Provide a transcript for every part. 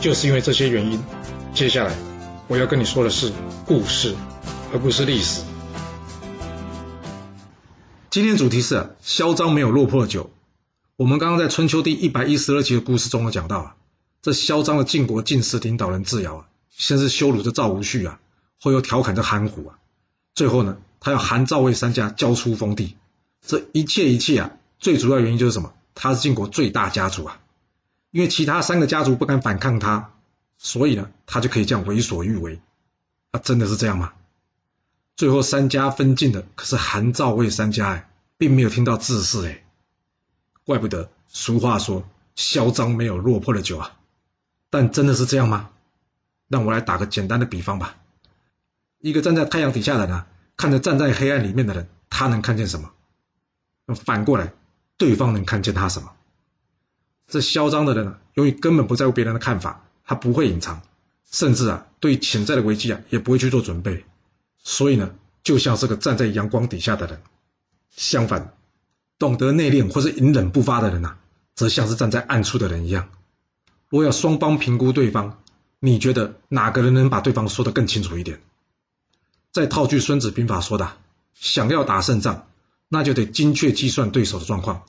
就是因为这些原因，接下来我要跟你说的是故事，而不是历史。今天主题是嚣张没有落魄的酒。我们刚刚在春秋第一百一十二集的故事中有讲到啊，这嚣张的晋国晋士领导人智尧啊，先是羞辱着赵无恤啊，后又调侃着韩虎啊，最后呢，他要韩赵魏三家交出封地。这一切一切啊，最主要原因就是什么？他是晋国最大家族啊。因为其他三个家族不敢反抗他，所以呢，他就可以这样为所欲为。啊，真的是这样吗？最后三家分晋的可是韩赵魏三家哎，并没有听到字事哎，怪不得俗话说嚣张没有落魄的酒啊。但真的是这样吗？让我来打个简单的比方吧。一个站在太阳底下的人啊，看着站在黑暗里面的人，他能看见什么？反过来，对方能看见他什么？这嚣张的人啊，由于根本不在乎别人的看法，他不会隐藏，甚至啊，对潜在的危机啊，也不会去做准备。所以呢，就像是个站在阳光底下的人。相反，懂得内敛或是隐忍不发的人呐，则像是站在暗处的人一样。若要双方评估对方，你觉得哪个人能把对方说得更清楚一点？再套句《孙子兵法》说的：“想要打胜仗，那就得精确计算对手的状况。”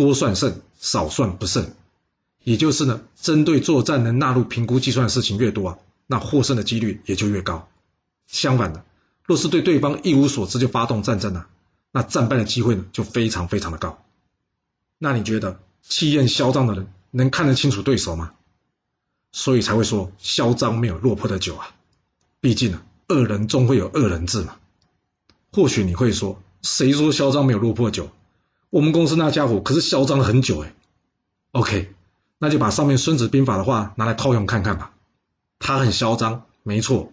多算胜，少算不胜，也就是呢，针对作战能纳入评估计算的事情越多啊，那获胜的几率也就越高。相反的，若是对对方一无所知就发动战争呢，那战败的机会呢就非常非常的高。那你觉得气焰嚣张的人能看得清楚对手吗？所以才会说嚣张没有落魄的酒啊。毕竟呢，恶人终会有恶人治嘛。或许你会说，谁说嚣张没有落魄酒？我们公司那家伙可是嚣张了很久哎，OK，那就把上面《孙子兵法》的话拿来套用看看吧。他很嚣张，没错，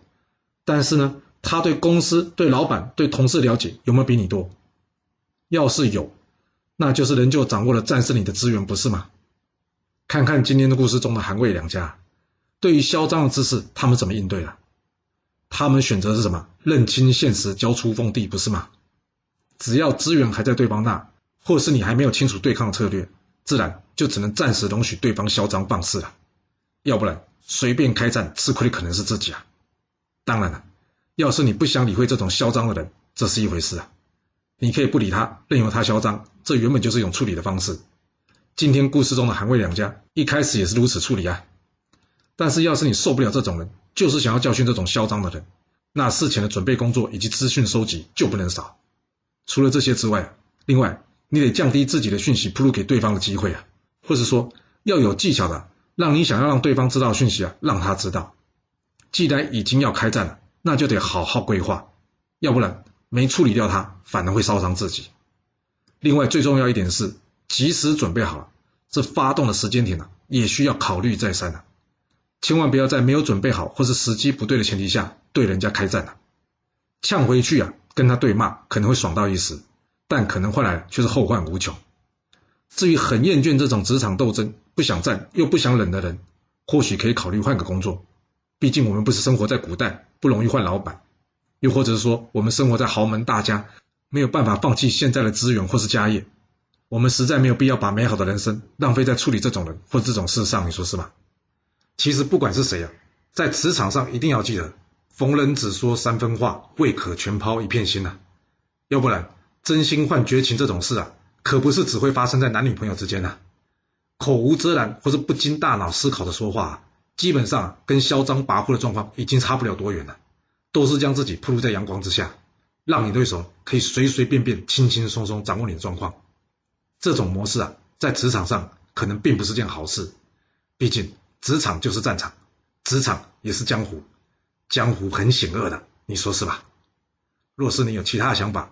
但是呢，他对公司、对老板、对同事了解有没有比你多？要是有，那就是仍旧掌握了战胜你的资源，不是吗？看看今天的故事中的韩魏两家，对于嚣张的姿势，他们怎么应对啊？他们选择是什么？认清现实，交出封地，不是吗？只要资源还在对方那。或是你还没有清楚对抗策略，自然就只能暂时容许对方嚣张放肆了，要不然随便开战，吃亏的可能是自己啊。当然了，要是你不想理会这种嚣张的人，这是一回事啊，你可以不理他，任由他嚣张，这原本就是一种处理的方式。今天故事中的韩魏两家一开始也是如此处理啊。但是要是你受不了这种人，就是想要教训这种嚣张的人，那事前的准备工作以及资讯收集就不能少。除了这些之外，另外。你得降低自己的讯息铺露给对方的机会啊，或者说要有技巧的，让你想要让对方知道讯息啊，让他知道。既然已经要开战了，那就得好好规划，要不然没处理掉他，反而会烧伤自己。另外最重要一点是，及时准备好了，这发动的时间点呢，也需要考虑再三啊，千万不要在没有准备好或是时机不对的前提下对人家开战了，呛回去啊，跟他对骂可能会爽到一时。但可能换来却是后患无穷。至于很厌倦这种职场斗争、不想战又不想忍的人，或许可以考虑换个工作。毕竟我们不是生活在古代，不容易换老板；又或者是说，我们生活在豪门大家，没有办法放弃现在的资源或是家业。我们实在没有必要把美好的人生浪费在处理这种人或这种事上，你说是吧？其实不管是谁啊，在职场上一定要记得：逢人只说三分话，未可全抛一片心呐。要不然。真心换绝情这种事啊，可不是只会发生在男女朋友之间呐。口无遮拦或者不经大脑思考的说话，基本上跟嚣张跋扈的状况已经差不了多远了。都是将自己暴露在阳光之下，让你对手可以随随便便、轻轻松松掌握你的状况。这种模式啊，在职场上可能并不是件好事。毕竟职场就是战场，职场也是江湖，江湖很险恶的，你说是吧？若是你有其他的想法，